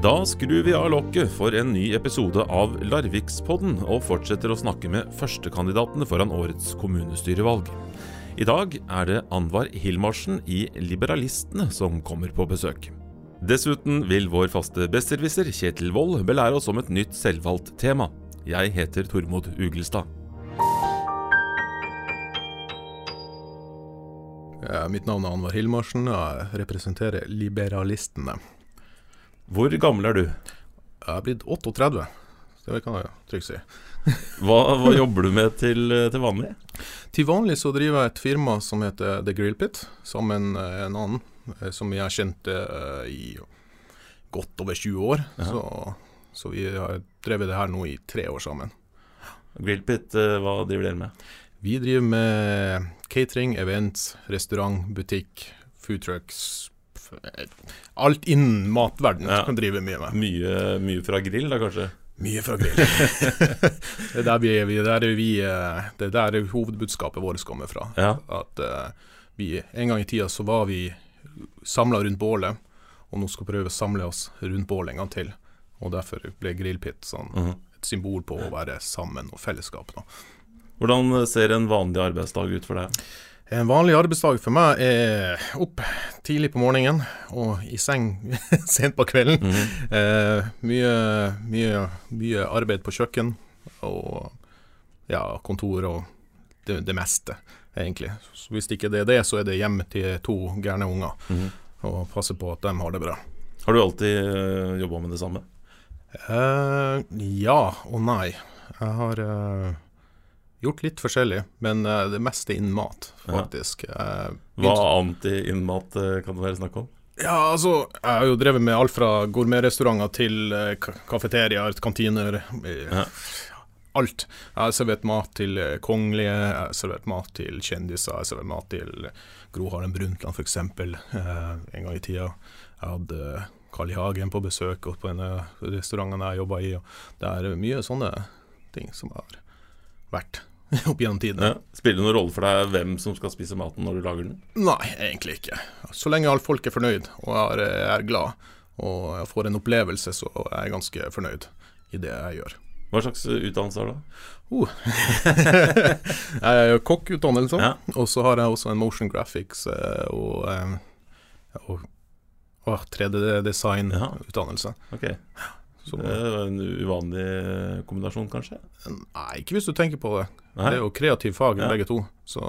Da skrur vi av lokket for en ny episode av Larvikspodden og fortsetter å snakke med førstekandidatene foran årets kommunestyrevalg. I dag er det Anvar Hilmarsen i Liberalistene som kommer på besøk. Dessuten vil vår faste besserwisser Kjetil Wold belære oss om et nytt selvvalgt tema. Jeg heter Tormod Ugelstad. Mitt navn er Anvar Hilmarsen, og jeg representerer Liberalistene. Hvor gammel er du? Jeg er blitt 38, det kan jeg trygt si. Hva, hva jobber du med til, til vanlig? Til vanlig så driver jeg et firma som heter The Grill Pit, sammen med en annen eh, som jeg kjente kjent i godt over 20 år. Så, så vi har drevet det her nå i tre år sammen. Grill Pit, hva driver dere med? Vi driver med catering, events, restaurant, butikk, food trucks. Alt innen matverdenen Ja. kan drive mye med. Mye, mye fra grill, da kanskje? Mye fra grill. det er der vi, det, der er vi eh, Det er der hovedbudskapet vårt kommer fra. Ja. At uh, vi En gang i tida så var vi samla rundt bålet, og nå skal vi prøve å samle oss rundt bålet en gang til. Og derfor ble grillpit sånn Mhm. et symbol på å være sammen og fellesskap. Da. Hvordan ser en vanlig arbeidsdag ut for deg? En vanlig arbeidsdag for meg er opp tidlig på morgenen og i seng sent på kvelden. Mhm. Eh, mye, mye, mye arbeid på kjøkken og ja, kontor og det, det meste, egentlig. Så hvis ikke det er det, så er det hjem til to gærne unger Mhm. og passe på at de har det bra. Har du alltid uh, jobba med det samme? Eh, ja og nei. Jeg har eh, gjort litt forskjellig, men eh, det meste innen mat, faktisk. Eh, Hva annet i innmat eh, kan det være snakk om? Ja, altså, jeg har jo drevet med alt fra gourmetrestauranter til ka- kafeteriaer, kantiner. Ja. Alt. Jeg har servert mat til kongelige, jeg har servert mat til kjendiser, jeg har servert mat til Gro Harlem Brundtland f.eks. En gang i tida. Jeg hadde Carl I. Hagen på besøk og på en av restaurantene jeg jobba i. Det er mye sånne ting som har vært opp gjennom tidene. Ja. Spiller det noen rolle for deg hvem som skal spise maten når du lager den? Nei, egentlig ikke. Så lenge alle folk er fornøyd og er, er glad og jeg får en opplevelse, så er jeg ganske fornøyd i det jeg gjør. Hva slags utdannelse har du? jeg er jo kokkutdannelse, Ja. og så har jeg også en motion graphics eh, og, eh, og, og 3D-design-utdannelse. Ja. Så Det var en uvanlig eh, kombinasjon, kanskje? Nei, ikke hvis du tenker på det. Nei? Det er jo kreativ fag, Ja. begge to. Så,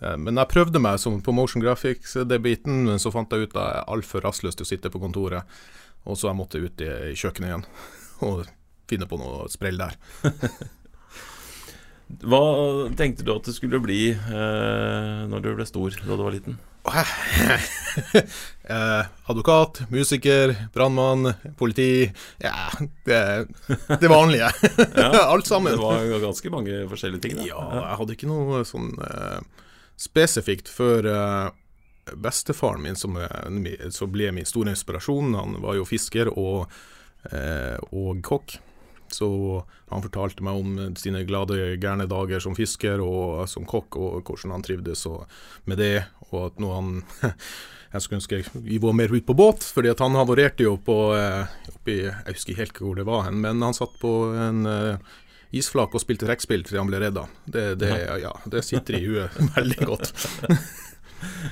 eh, men jeg prøvde meg som på motion graphics, det biten, men så fant jeg ut at jeg er altfor rastløs til å sitte på kontoret. Og så jeg måtte ut i, i kjøkkenet igjen og finne på noe sprell der. Hva tenkte du at det skulle bli eh, når du ble stor, da du var liten? eh, advokat, musiker, brannmann, politi. Ja, det, det vanlige. Alt sammen. Det var ganske mange forskjellige ting. Da. Ja, jeg hadde ikke noe sånn eh, spesifikt før eh, bestefaren min, som, som ble min store inspirasjon, han var jo fisker og, eh, og kokk. Så han fortalte meg om sine glade, gærne dager som fisker og som kokk, og hvordan han trivdes med det. Og at nå han Jeg skulle ønske vi var mer ute på båt, fordi at han havarerte jo på eh, oppi, Jeg husker helt hvor det var hen, men han satt på en eh, isflak og spilte trekkspill til han ble redda. Det, det, ja, det sitter i huet veldig godt.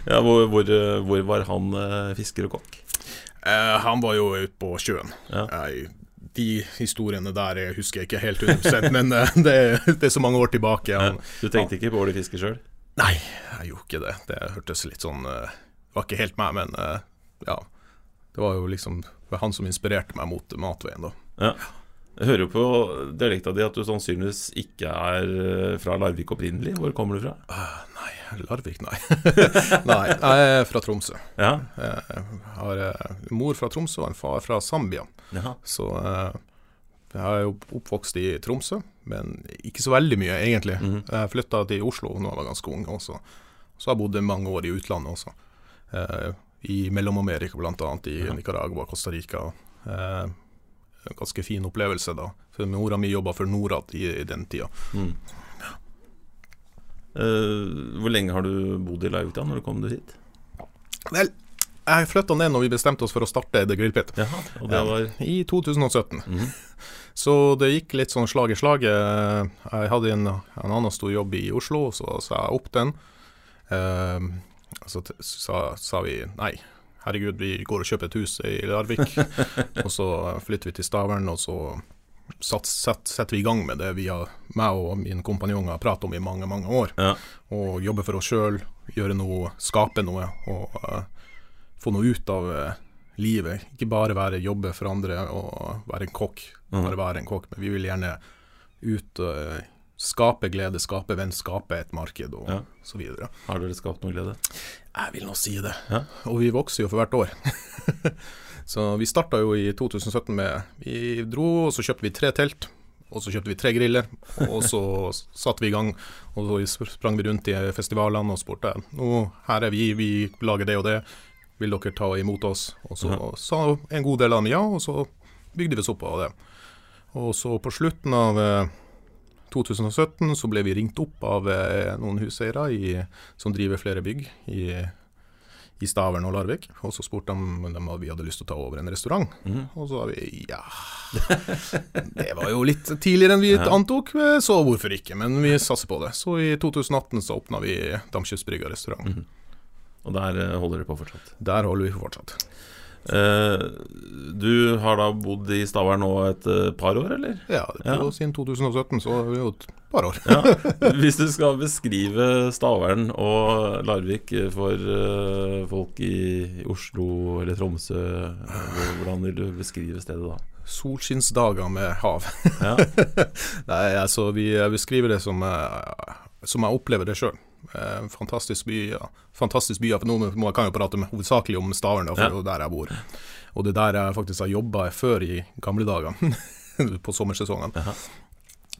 Ja, hvor, hvor, eh, hvor var han fisker og kokk? Eh, han var jo ute på sjøen. Ja. Eh, de historiene der jeg husker jeg ikke helt 100 men eh, det, det er så mange år tilbake. Ja. Han, Du tenkte ikke på å bli fisker sjøl? Nei, jeg gjorde ikke det. Det hørtes litt sånn eh, Det var ikke helt meg, men eh, ja. Det var jo liksom han som inspirerte meg mot matveien, da. Ja. Jeg hører jo på dialekta di at du sannsynligvis ikke er eh, fra Larvik opprinnelig. Hvor kommer du fra? Nei, Larvik, nei. nei, jeg er fra Tromsø. Ja, Jeg har eh, mor fra Tromsø og en far fra Zambia. Jaha. Så eh, jeg er jo oppvokst i Tromsø, men ikke så veldig mye, egentlig. Mhm. Jeg flytta til Oslo da jeg var ganske ung også. Så har jeg bodd mange år i utlandet også. I Mellom-Amerika, bl.a. i. Nicaragua, Costa Rica. Eh, en ganske fin opplevelse da. For mora mi jobba for Norad i, i den tida. Mm. Uh, hvor lenge har du bodd i Larvik da, når du kom hit? Vel, Jeg flytta ned når vi bestemte oss for å starte The Grill Pit. Jaha, og det var I 2017. Mhm. Så det gikk litt sånn slag i slag. Jeg hadde en, en annen stor jobb i Oslo, så sa jeg opp den. Uh, så sa, sa vi nei, herregud, vi går og kjøper et hus i Larvik. og så flytter vi til Stavern, og så satt, satt, setter vi i gang med det vi har, meg og min kompanjong har pratet om i mange, mange år. Ja. Og jobbe for oss sjøl, gjøre noe, skape noe, og uh, få noe ut av uh, livet. Ikke bare være jobbe for andre og være en kokk, Mhm. bare være en kokk, men vi vil gjerne ut eh, skape glede, skape venn, skape et marked og Ja. så videre. Har dere skapt noe glede? Jeg vil nå si det. Ja. Og vi vokser jo for hvert år. så vi starta jo i 2017 med Vi dro, og så kjøpte vi tre telt. Og så kjøpte vi tre griller, og så satte vi i gang. Og så sprang vi rundt i festivalene og spurte Nå, her er vi, vi lager det og det. Vil dere ta imot oss? Og så sa en god del av dem ja, og så bygde vi oss opp av det. Og så på slutten av eh, 2017 så ble vi ringt opp av eh, noen huseiere i, som driver flere bygg i, i Stavern og Larvik. Og så spurte de om vi hadde lyst til å ta over en restaurant. Mm. Og så sa vi ja Det var jo litt tidligere enn vi Ja. antok, eh, så hvorfor ikke? Men vi satser på det. Så i 2018 så åpna vi Damkystbrygga restaurant. Mm. Og der eh, holder dere på fortsatt? Der holder vi på fortsatt. Eh, du har da bodd i Stavern nå et eh, par år, eller? Ja, Ja. siden 2017 så er vi jo et par år. Ja. Hvis du skal beskrive Stavern og Larvik for eh, folk i Oslo eller Tromsø, hvordan vil du beskrive stedet da? Solskinnsdager med hav. Ja. Nei, altså vi beskriver det som, som jeg opplever det sjøl. Eh, fantastisk by, ja. fantastisk by. ja, For nå må kan jeg prate med, hovedsakelig om Stavern, for det er jo der jeg bor. Og det er der jeg faktisk har jobba før i gamle dager, på sommersesongene. Jaha.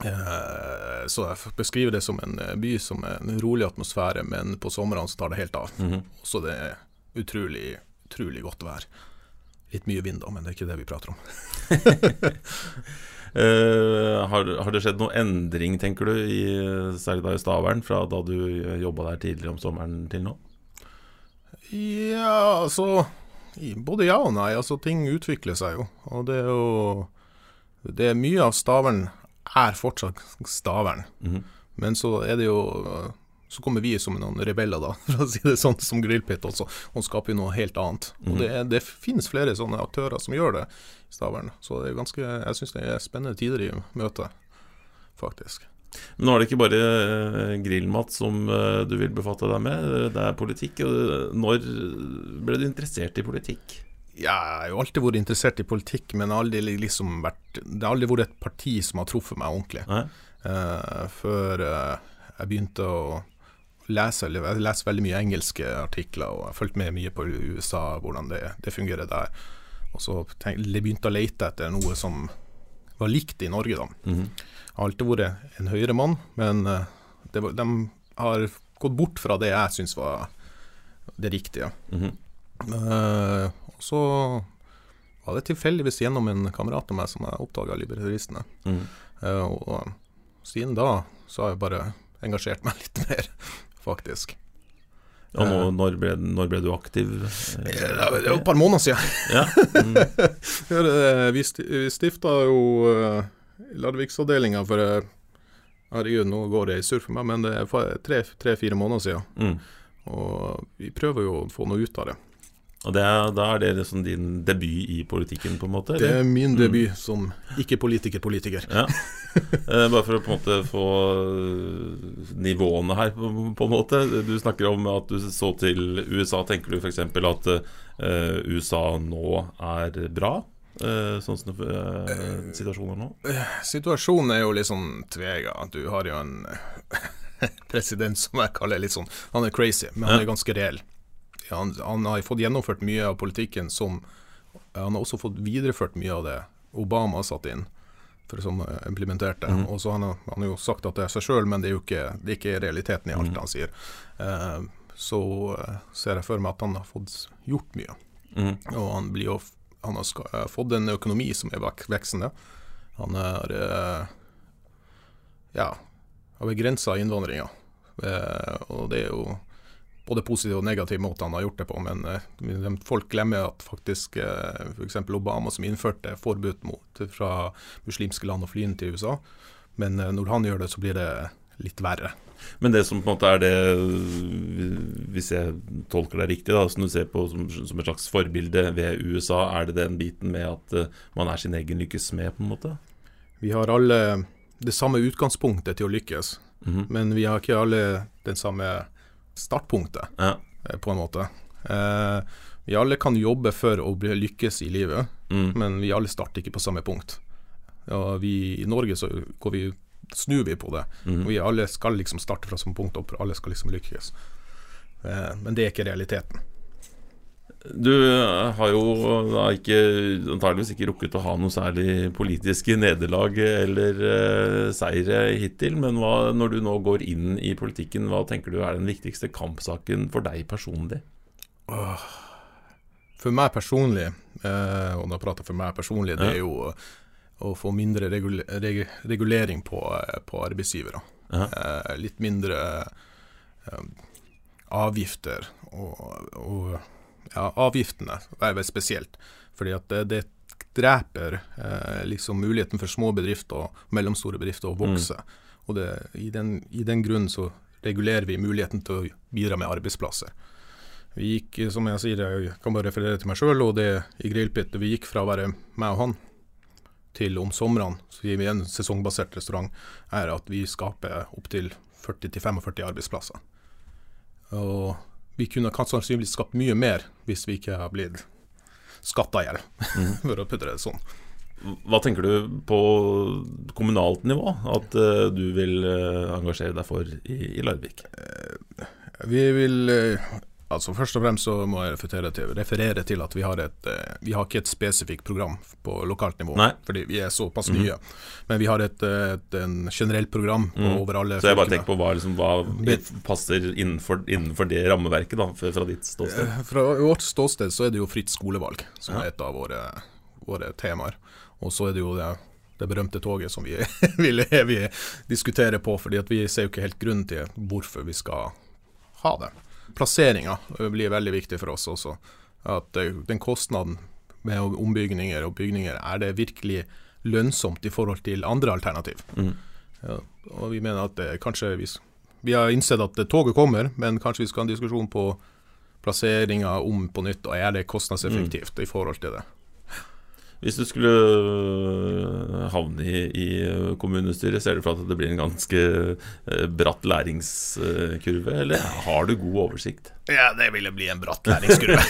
Eh, så jeg beskriver det som en eh, by som en rolig atmosfære, men på somrene så tar det helt av. Mhm. Så det er utrolig, utrolig godt vær. Litt mye vind da, men det er ikke det vi prater om. Eh, har, har det skjedd noe endring, tenker du, i, særlig da i Stavern, fra da du jobba der tidligere om sommeren til nå? Ja, altså Både ja og nei. Altså, ting utvikler seg jo. Og det er jo Det er mye av Stavern er fortsatt Stavern. Mhm. Men så er det jo Så kommer vi som noen rebeller, da, for å si det sånn, som Grillpit også, og skaper noe helt annet. Og Mhm. det, det finnes flere sånne aktører som gjør det i Stavern. Så det er ganske Jeg syns det er spennende tider i møtet, faktisk. Men nå er det ikke bare eh, grillmat som eh, du vil befatte deg med, det er politikk. Når ble du interessert i politikk? Jeg har jo alltid vært interessert i politikk, men aldri liksom vært, det har aldri vært et parti som har truffet meg ordentlig. Eh, før uh, jeg begynte å lese, eller jeg leser veldig mye engelske artikler, og jeg har fulgt med mye på USA, hvordan det, det fungerer der. Og så tenk, begynte å lete etter noe som var likt i Norge, da. Mhm. Jeg har alltid vært en høyremann, men eh, det de har gått bort fra det jeg syns var det riktige. Mm -hmm. uh, og så var det tilfeldigvis gjennom en kamerat av meg som jeg oppdaga liberalistene. Mm. Uh, og siden da så har jeg bare engasjert meg litt mer, faktisk. Ja, nå, når, ble, når ble du aktiv? Det er jo et par måneder siden. Ja. Mm. Vi sti- stifta jo Larviksavdelinga for eh, Herregud, nå går det i surr for meg, men det er tre-fire måneder siden. Mm. Og vi prøver jo å få noe ut av det. Og det er, da er det liksom din debut i politikken, på en måte? Det er min debut som ikke-politiker-politiker. Ja. Eh, bare for å på en måte få eh, nivåene her, på, på en måte. Du snakker om at du så til USA. Tenker du f.eks. at eh, USA nå er bra? Eh, sånn som uh, situasjonen er nå? Situasjonen er jo litt sånn tvega. Du har jo en president som jeg kaller litt sånn Han er crazy, men han er ganske reell. Han, han har fått gjennomført mye av politikken som Han har også fått videreført mye av det Obama har satt inn, for som eh, implementerte. Mm. Og så han, har- han har jo sagt at det er seg sjøl, men det er jo ikke, det er ikke realiteten i alt mm. han sier. Uh, så eh, ser jeg for meg at han har fått gjort mye. Mm. Og han, blir jo, han har ska, fått en økonomi som er vek- veksende. Han er uh, ja, har begrensa innvandringa. Uh, og det er jo både positiv og negativ måte han har gjort det på, men eh, folk glemmer at faktisk eh, f.eks. Obama, som innførte forbud mot fra muslimske land å fly inn til USA, men eh, når han gjør det, så blir det litt verre. Men det som på en måte er det, hvis jeg tolker deg riktig, da, som du ser på som, som, et slags forbilde ved USA, er det den biten med at uh, man er sin egen lykkes med, på en måte? Vi har alle det samme utgangspunktet til å lykkes, mm -hmm. men vi har ikke alle den samme startpunktet, ja. Eh, på en måte. Eh, vi alle kan jobbe for å bli lykkes i livet, mm. men vi alle starter ikke på samme punkt. Ja, vi, I Norge så vi, snur vi på det. Mm. Vi alle skal liksom starte fra samme punkt, og alle skal liksom lykkes. Eh, men det er ikke realiteten. Du har jo da ikke, antageligvis ikke rukket å ha noe særlig politiske nederlag eller uh, seire hittil, men hva, når du nå går inn i politikken, hva tenker du er den viktigste kampsaken for deg personlig? For meg personlig, uh, og da prater jeg for meg personlig, det er jo å få mindre regul regulering på, på arbeidsgivere. Uh, litt mindre avgifter og, og ja, avgiftene er vel spesielt. Fordi at det, det dreper eh, liksom muligheten for små bedrifter og mellomstore bedrifter å vokse. Mm. Og det, i, den, i den grunn så regulerer vi muligheten til å bidra med arbeidsplasser. Vi gikk, som jeg sier, jeg kan bare referere til meg sjøl og det i Grillpit. Vi gikk fra å være meg og han til om somrene, så gir vi en sesongbasert restaurant, er at vi skaper opptil 40-45 arbeidsplasser. Og vi kunne sannsynligvis skapt mye mer hvis vi ikke har blitt skatta i hjel, mm. for å putte det sånn. Hva tenker du på kommunalt nivå at uh, du vil uh, engasjere deg for i, i Larvik? Uh, vi vil Altså Først og fremst så må jeg referere til, referere til at vi har, et, eh, vi har ikke et spesifikt program på lokalt nivå, Nei. fordi vi er såpass mm. nye. Men vi har et, et generelt program mm. over alle Så jeg bare tenker på hva, liksom, hva passer innenfor, innenfor, det rammeverket, da, fra ditt ståsted? Eh, fra vårt ståsted så er det jo fritt skolevalg, som ja. er et av våre, våre temaer. Og så er det jo det, det berømte toget som vi, vil vi diskutere på, fordi vi ser jo ikke helt grunnen til hvorfor vi skal ha det plasseringa blir veldig viktig for oss også. At den kostnaden med ombygninger og bygninger, er det virkelig lønnsomt i forhold til andre alternativ? Mm. Ja, og vi mener at det, kanskje vi, vi har innsett at toget kommer, men kanskje vi skal ha en diskusjon på plasseringa om på nytt, og er det kostnadseffektivt mm. i forhold til det? Hvis du skulle øh, havne i, i, kommunestyret, ser du for at det blir en ganske øh, bratt læringskurve, eller har du god oversikt? Ja, det ville bli en bratt læringskurve.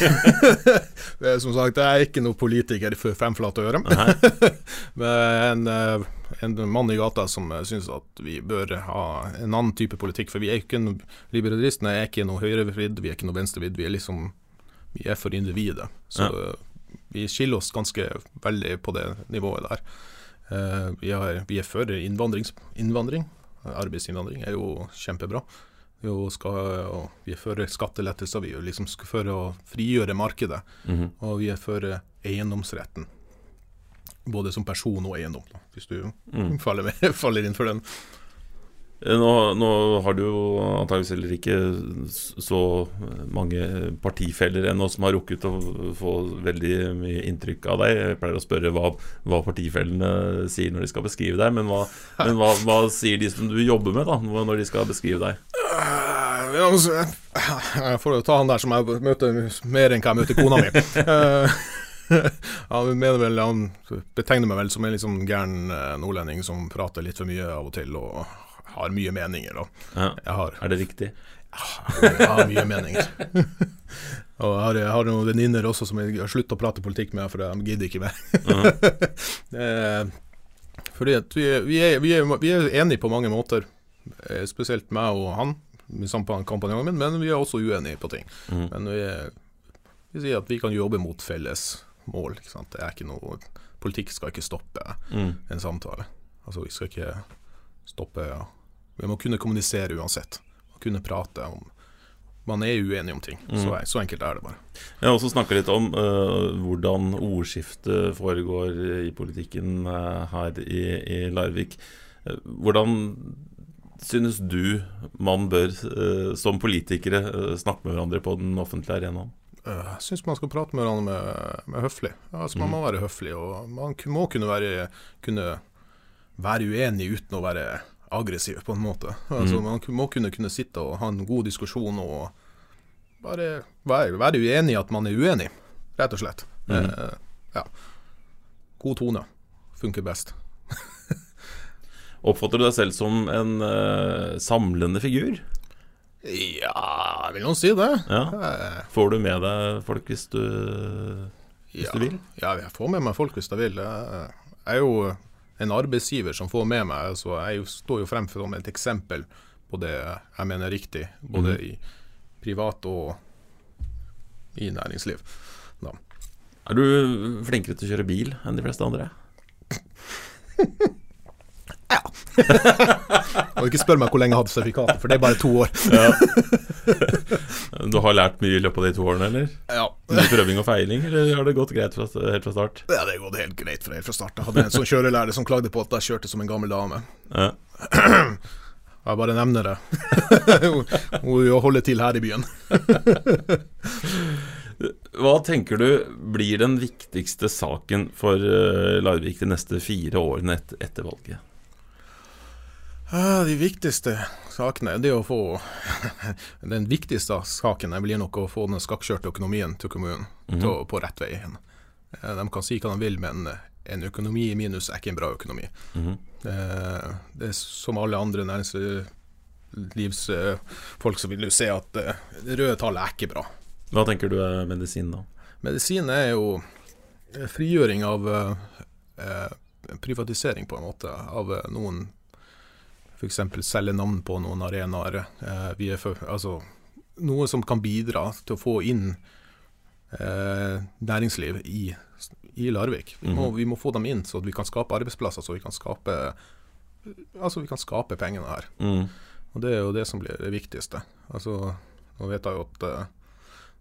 Som sagt, jeg er ikke noen politiker for fem flate øre. Men en, øh, en, mann i gata som syns at vi bør ha en annen type politikk. For vi er ikke noe, liberalistene er ikke noe høyrevridd, vi er ikke noe venstrevidd. Vi er liksom vi er for individet. Så ja vi skiller oss ganske veldig på det nivået der. Uh, vi, har, vi, er for innvandring. Arbeidsinnvandring er jo kjempebra. Vi, skal, vi er for skattelettelser, vi er liksom for å frigjøre markedet. Mm -hmm. Og vi er for eiendomsretten. Både som person og eiendom, hvis du mm. faller, med, faller inn for den. Eh, nå, nå, har du jo antakeligvis heller ikke så mange partifeller ennå som har rukket å få veldig mye inntrykk av deg. Jeg pleier å spørre hva, hva partifellene sier når de skal beskrive deg, men, hva, men hva, hva, sier de som du jobber med, da, når de skal beskrive deg? Eh, altså, jeg får ta han der som jeg møter mer enn hva jeg møter kona mi. han vel, han betegner meg vel som en litt sånn gæren eh, nordlending som prater litt for mye av og til. og har mye meninger. Ja. Har, er det riktig? jeg har mye meninger. og jeg har, jeg har noen venninner også som jeg har sluttet å prate politikk med, for de gidder ikke mer. uh fordi at vi er, vi, er, vi, er, vi er, enige på mange måter, eh, spesielt meg og han, kompanjongen min, men vi er også uenige på ting. Mm. Men vi, vi, sier at vi kan jobbe mot felles mål. Det er ikke noe Politikk skal ikke stoppe mm. en samtale. Altså, vi skal ikke stoppe ja vi må kunne kommunisere uansett. Man kunne prate om man er uenig om ting. Mm. Så, så, enkelt er det bare. Jeg har også snakka litt om uh, hvordan ordskiftet foregår i politikken uh, her i, i Larvik. Uh, hvordan synes du man bør, som politikere, snakke med hverandre på den offentlige arenaen? Jeg syns man skal prate med hverandre med, med høflig. Altså, man må være høflig, og man må kunne være, kunne være uenig uten å være aggressiv, på en måte. Altså, Man må kunne, kunne sitte og ha en god diskusjon og bare være, være uenig i at man er uenig, rett og slett. Eh, ja. God tone funker best. Oppfatter du deg selv som en eh, samlende figur? Ja, jeg vil nå si det. Ja. Eh, Får du med deg folk hvis du, hvis ja. du vil? Ja, jeg får med meg folk hvis jeg vil. Jeg er jo en arbeidsgiver som får med meg, så jeg står jo frem som et eksempel på det jeg mener er riktig, både i privat og i næringsliv. Da. Er du flinkere til å kjøre bil enn de fleste andre? Og ikke spør meg hvor lenge jeg hadde sertifikatet, for det er bare to år. Du har lært mye i løpet av de to årene, eller? Ja, Mye prøving og feiling, eller har det gått greit fra, helt fra start? ja det har gått helt greit fra helt fra start. Jeg hadde en sånn kjørelærer som klagde på at jeg kjørte som en gammel dame. Ja. Jeg bare nevner det. Hun hun holder til her i byen. Hva tenker du blir den viktigste saken for eh, Larvik de neste fire årene etter valget? De viktigste sakene det er å få Den viktigste saken blir nok å få den skakkjørte økonomien til kommunen til på rett vei igjen. Eh, De kan si hva de vil, men en økonomi i minus er ikke en bra økonomi. Mhm. Eh, Det er som alle andre næringslivsfolk som vil se at eh, det røde tallet er ikke bra. Hva tenker du er medisin, da? Medisin er jo eh, frigjøring av eh, eh, privatisering, på en måte, av eh, noen F.eks. selge navn på noen arenaer. Eh, altså, noe som kan bidra til å få inn eh, næringsliv i, i Larvik. Vi må, vi må få dem inn, så vi kan skape arbeidsplasser, så vi kan skape Altså, vi kan skape pengene her. Mm. Og det er jo det som blir det viktigste. Altså, nå vet jeg jo at eh,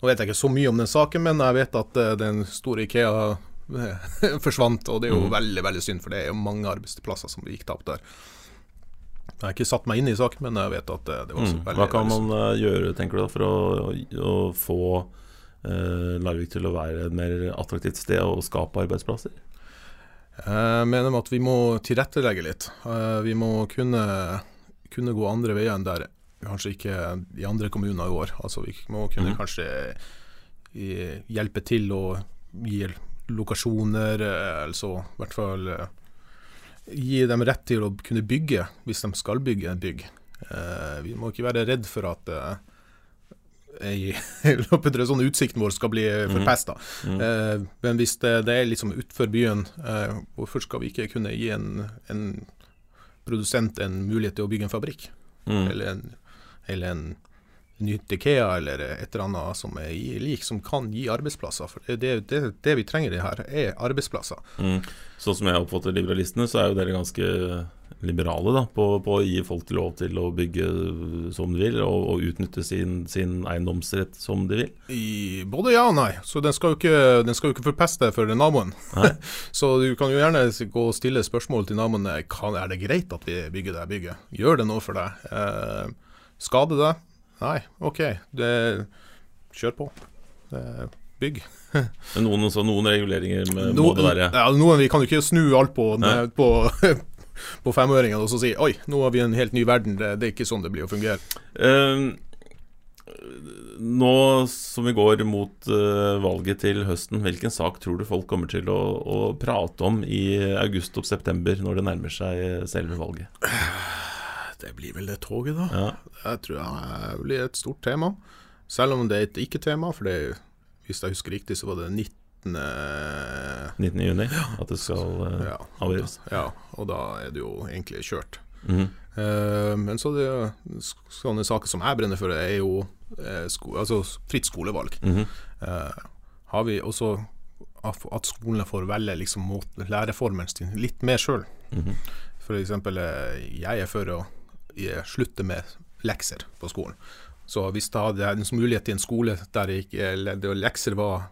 Nå vet jeg ikke så mye om den saken, men jeg vet at eh, den store Ikea eh, forsvant, og det er jo veldig veldig synd, for det er jo mange arbeidsplasser som gikk tapt der. Jeg har ikke satt meg inn i saken, men jeg vet at eh, det var Mm. veldig Hva kan man eh, gjøre, tenker du, for å, å, få eh, Larvik til å være et mer attraktivt sted og skape arbeidsplasser? Jeg mener at vi må tilrettelegge litt. Eh, Vi må kunne, kunne gå andre veier enn der kanskje ikke de andre kommuner går. Altså Vi må kunne mm. kanskje hjelpe til å gi lokasjoner, altså i hvert fall gi dem rett til å kunne bygge, hvis de skal bygge bygg. Eh, Vi må ikke være redd for at eh, ei- sånn utsikten vår skal bli forpesta. Mhm. Eh, men hvis det, det er liksom utenfor byen, eh, hvorfor skal vi ikke kunne gi en, en produsent en mulighet til å bygge en fabrikk? Mm. Eller en, eller en nytt Ikea, eller et eller annet som er lik, som kan gi arbeidsplasser. For det, det, det, vi trenger det her, er arbeidsplasser. Mm. Sånn som jeg oppfatter liberalistene, så er jo dere ganske liberale da, på, på å gi folk lov til å bygge som de vil, og, og utnytte sin, sin eiendomsrett som de vil. I både ja og nei. Så den skal jo ikke, den skal jo ikke forpeste for naboen. Så du kan jo gjerne gå og stille spørsmål til naboen kan, er det greit at vi bygger det bygget. Gjør det noe for deg? Eh, skader det? Nei, OK. Det, kjør på. Det, bygg. Noen, så noen reguleringer med, må det være. ja, noen, vi kan jo ikke snu alt på, på, på femøringen og så si oi, nå har vi en helt ny verden. Det, det er ikke sånn det blir å fungere. Uh, nå som vi går mot uh, valget til høsten, hvilken sak tror du folk kommer til å, å prate om i august og september, når det nærmer seg selve valget? Det blir vel det toget, da. Ja. Jeg tror det blir et stort tema. Selv om det er et ikke-tema, for det, hvis jeg husker riktig, så var det 19. 19. juni, at det skal uh, Ja, avgjøres. ja, og da er det jo egentlig kjørt. Mhm. Uh, men så det, sånne saker som jeg brenner for, er jo uh, sko, altså fritt skolevalg. Mhm. Eh, har vi også at skolene får velge liksom læreformen sin litt mer sjøl. Mm eksempel, eh, jeg er for å slutte med lekser på skolen. Så hvis det hadde en mulighet til en skole der ikke, lekser var,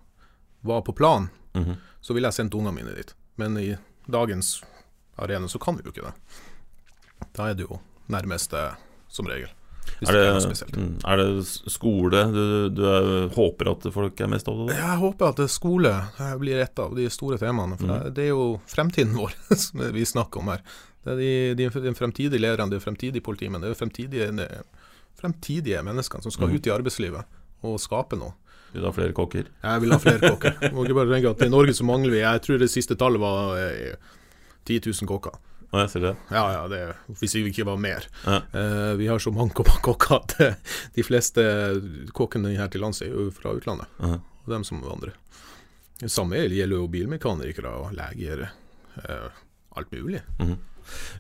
var på plan, -hmm. så ville jeg sendt ungene mine dit. Men i dagens arena så kan vi jo ikke det. Da er det jo nærmeste, som regel. Er det det, er mm, er det skole du, du er, håper at folk er mest opptatt av? Jeg håper at skole eh, blir et av de store temaene. For Mm. det, det er jo fremtiden vår som vi snakker om her. Det er de, de, de fremtidige lederne, de fremtidige politimennene, det er fremtidige, de fremtidige menneskene som skal Mm. ut i arbeidslivet og skape noe. Vil du ha flere kokker? Jeg vil ha flere kokker. Må ikke bare tenke at I Norge så mangler vi Jeg tror det siste tallet var eh, 10 000 kokker. Å, jeg ser det. Ja, ja, det, hvis vi ikke var mer. Ja. Eh, vi har så mange kokker at eh, de fleste kokkene her til lands er jo fra utlandet. Ja. Og dem som vandrer. Det samme gjelder jo bilmekanikere og leger. Eh, alt mulig.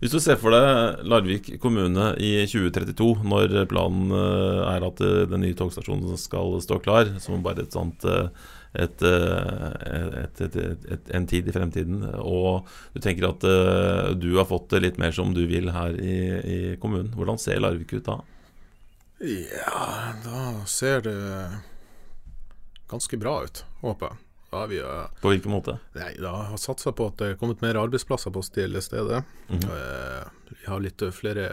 Hvis du ser for deg Larvik kommune i 2032, når planen eh, er at eh, den nye togstasjonen skal stå klar, som bare et sånt eh, et, et, et, en tid i fremtiden, og du tenker at du har fått det litt mer som du vil her i, i kommunen. Hvordan ser Larvik ut da? Ja, da ser det ganske bra ut, håper jeg. Har vi eh, På hvilken måte? Nei, da har satsa på at det er kommet mer arbeidsplasser på stille stedet. -hmm. uh, Vi har litt flere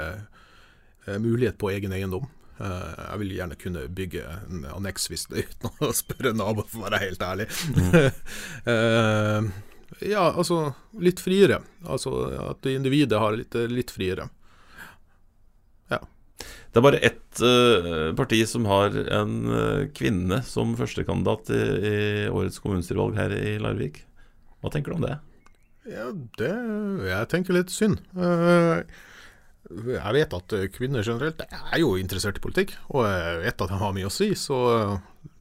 uh, mulighet på egen eiendom. Uh, Jeg vil gjerne kunne bygge en anneks hvis det uten å spørre naboen, for å være helt ærlig. Eh, Ja, altså litt friere. Altså at individet har litt, litt friere. Det er bare ett uh, parti som har en uh, kvinne som førstekandidat i, i årets kommunestyrevalg her i Larvik. Hva tenker du om det? Ja, det Jeg tenker litt synd. Uh, Jeg vet at kvinner generelt er jo interessert i politikk, og jeg vet at de har mye å si, så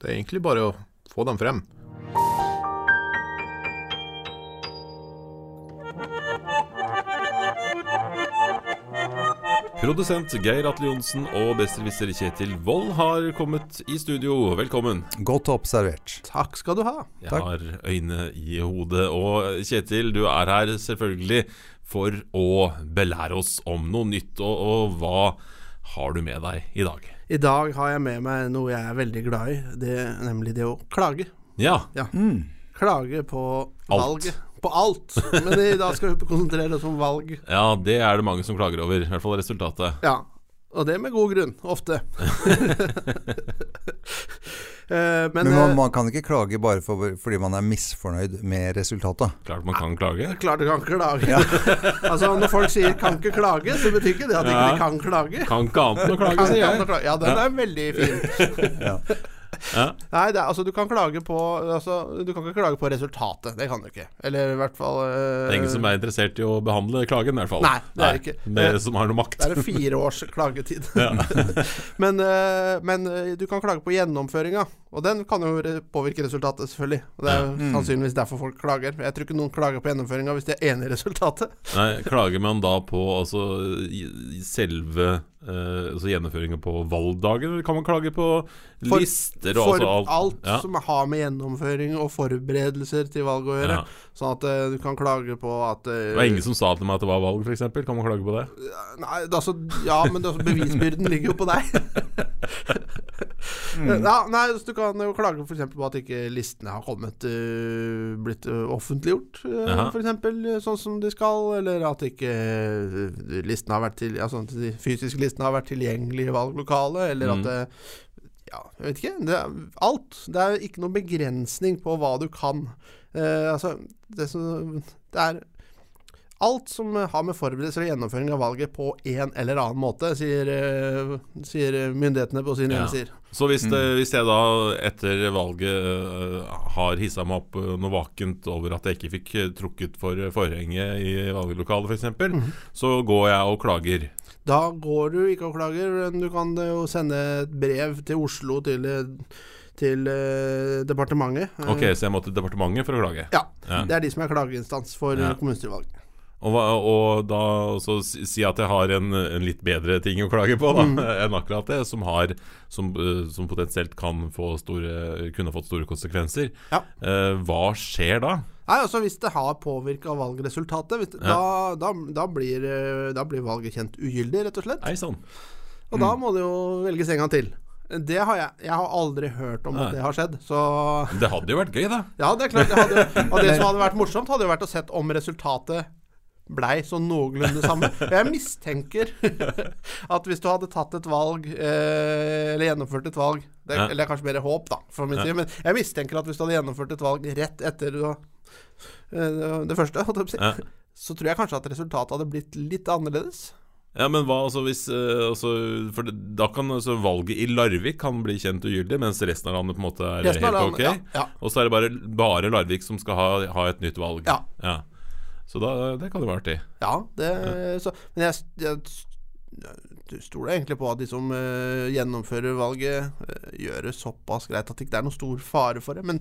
det er egentlig bare å få dem frem. Produsent Geir Atle Johnsen og besserwisser Kjetil Wold har kommet i studio. Velkommen. Godt observert. Takk skal du ha. Jeg Takk. har øyne i hodet. Og Kjetil, du er her selvfølgelig for å belære oss om noe nytt. Og, og hva har du med deg i dag? I dag har jeg med meg noe jeg er veldig glad i, det, nemlig det å klage. Ja, Klage på Alt. valget. På alt. Men i dag skal vi konsentrere oss om valg. ja, det er det mange som klager over. I hvert fall resultatet. Ja. Og det med god grunn. Ofte. Eh, men Men man, eh, man kan ikke klage bare for, fordi man er misfornøyd med resultatet. Klart man kan klage. klart du kan klage. klage. altså Når folk sier 'kan ikke klage', så betyr ikke det at de Ja. ikke kan klage. Kan ikke annet enn å klage, sier jeg. Ja, den er veldig fin. Ja. Ja. Nei, det er, altså du kan klage på altså, Du kan ikke klage på resultatet. Det kan du ikke. Eller i hvert fall eh, Det er ingen som er interessert i å behandle klagen, i hvert fall. Nei, det er Nei. ikke. Eh, som har noe makt. Det er en fire års klagetid. men, eh, men eh, du kan klage på gjennomføringa, og den kan jo påvirke resultatet, selvfølgelig. Og Det er jo Mm. sannsynligvis derfor folk klager. Jeg tror ikke noen klager på gjennomføringa hvis de er enig i resultatet. Nei, klager man da på altså, selve eh, altså gjennomføringen på valgdagen? Eller kan man klage på For- lister og For altså alt? alt Ja. som har med gjennomføring og forberedelser til valg å gjøre. Ja. Sånn at eh, du kan klage på at eh, Det var ingen som sa til meg at det var valg, f.eks. Kan man klage på det? Nei, det altså, ja, men det altså, bevisbyrden ligger jo på deg. Mm. ja, nei, Du kan jo klage for eksempel på at ikke listene har kommet uh, blitt øh, offentliggjort, uh, f.eks. eksempel, øh, sånn som de skal. Eller at ikke listene har vært til, altså, de fysiske listene har vært tilgjengelige i valglokalet. Eller Mm. at det, Ja, jeg vet ikke. Det er alt. Det er ikke noen begrensning på hva du kan. Uh, altså, det, som, det er Alt som har med forberedelser og gjennomføring av valget på en eller annen måte, sier, eh, sier myndighetene på sine Ja. hjemmesider. Så hvis, Mm. det, hvis jeg da etter valget øh, har hissa meg opp øh, noe vakent over at jeg ikke fikk trukket for forhenget i valglokalet f.eks., eksempel Mhm. så går jeg og klager. Da går du ikke og klager, men du kan jo sende et brev til Oslo, til, eh, til eh, departementet. Eh, Ok, Så jeg må til departementet for å klage? Ja. Ja. Det er de som er klageinstans for Ja. ja. kommunestyrevalg. Og, og da så si at jeg har en, en litt bedre ting å klage på da, Mm. enn akkurat det, som, har, som, eh, som potensielt kan få store, kunne fått store konsekvenser. Ja. Eh, hva skjer da? Nei, altså Hvis det har påvirka valgresultatet, hvis ja. da, da, da, blir, eh, da blir valget kjent ugyldig, rett og slett. Nei sann. Og da må det jo velges en gang til. Det har jeg Jeg har aldri hørt om Nei. at det har skjedd. Så Det hadde jo vært gøy, da. ja, det er klart. Det hadde, og det som hadde vært morsomt, hadde jo vært å sett om resultatet blei sånn noenlunde samme. Jeg mistenker at hvis du hadde tatt et valg, eh, eller gjennomført et valg det, Ja. Eller kanskje mer håp, da, for min Ja. side. Men jeg mistenker at hvis du hadde gjennomført et valg rett etter du, eh, det første, Ja. så tror jeg kanskje at resultatet hadde blitt litt annerledes. Ja, men hva altså hvis eh, altså, For da kan altså valget i Larvik kan bli kjent ugyldig, mens resten av landet på en måte er Resten helt landet- ok. Og så er det bare, bare Larvik som skal ha, ha et nytt valg. Ja. Så da, det kan jo være artig. Ja, det, så, men jeg, jeg, stoler egentlig på at de som uh, gjennomfører valget, uh, gjør det såpass greit at det ikke er noen stor fare for det. Men,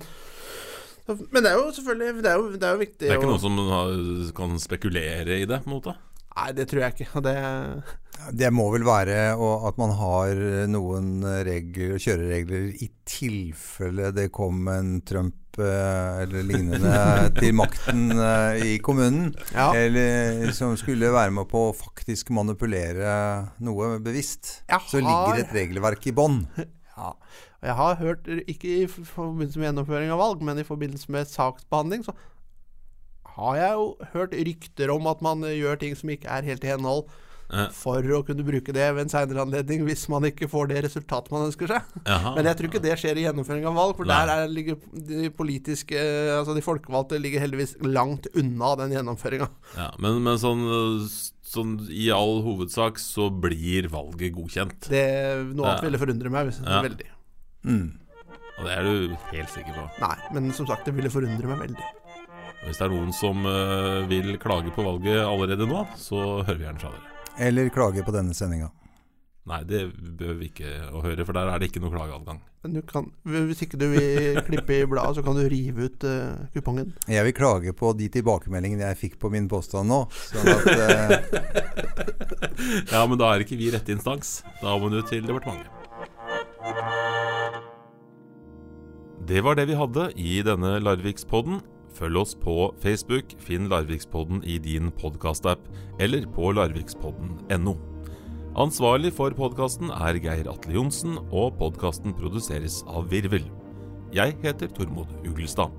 men det er jo selvfølgelig Det er jo, det er jo viktig Det er ikke noen som har, kan spekulere i det, på en måte? Nei, det tror jeg ikke. Det Det må vel være at man har noen regler, kjøreregler i tilfelle det kom en Trump eller lignende til makten eh, i kommunen. Ja. Eller som skulle være med på å faktisk manipulere noe bevisst. Har... Så ligger et regelverk i bånn. Ja. Jeg har hørt, ikke i forbindelse med gjennomføring av valg, men i forbindelse med saksbehandling, så har jeg jo hørt rykter om at man eh, gjør ting som ikke er helt i henhold, Eh, for å kunne bruke det ved en seinere anledning hvis man ikke får det resultatet man ønsker seg. jaha. Men jeg tror ikke det skjer i gjennomføring av valg, for Nei. der er, ligger de politiske Altså de folkevalgte ligger heldigvis langt unna den gjennomføringa. ja, men, men sånn, sånn i all hovedsak så blir valget godkjent. Det Noe annet Ja. ville forundre meg hvis, Ja. veldig. Mm. Og det er du helt sikker på. Nei, men som sagt, det ville forundre meg veldig. Hvis det er noen som eh, vil klage på valget allerede nå, så hører vi gjerne fra dere. Eller klage på denne sendinga. Nei, det behøver vi ikke å høre, for der er det ikke noe klageadgang. Men du kan, hvis ikke du vil klippe i bladet, så kan du rive ut uh, kupongen. Jeg vil klage på de tilbakemeldingene jeg fikk på min påstand nå. Sånn at uh... Ja, men da er ikke vi rette instans. Da må du til departementet. Det var det vi hadde i denne Larvikspodden. Følg oss på Facebook, finn Larvikspodden i din podkastapp, eller på larvikspodden.no. Ansvarlig for podkasten er Geir Atle Johnsen, og podkasten produseres av Virvel. Jeg heter Tormod Uglestad.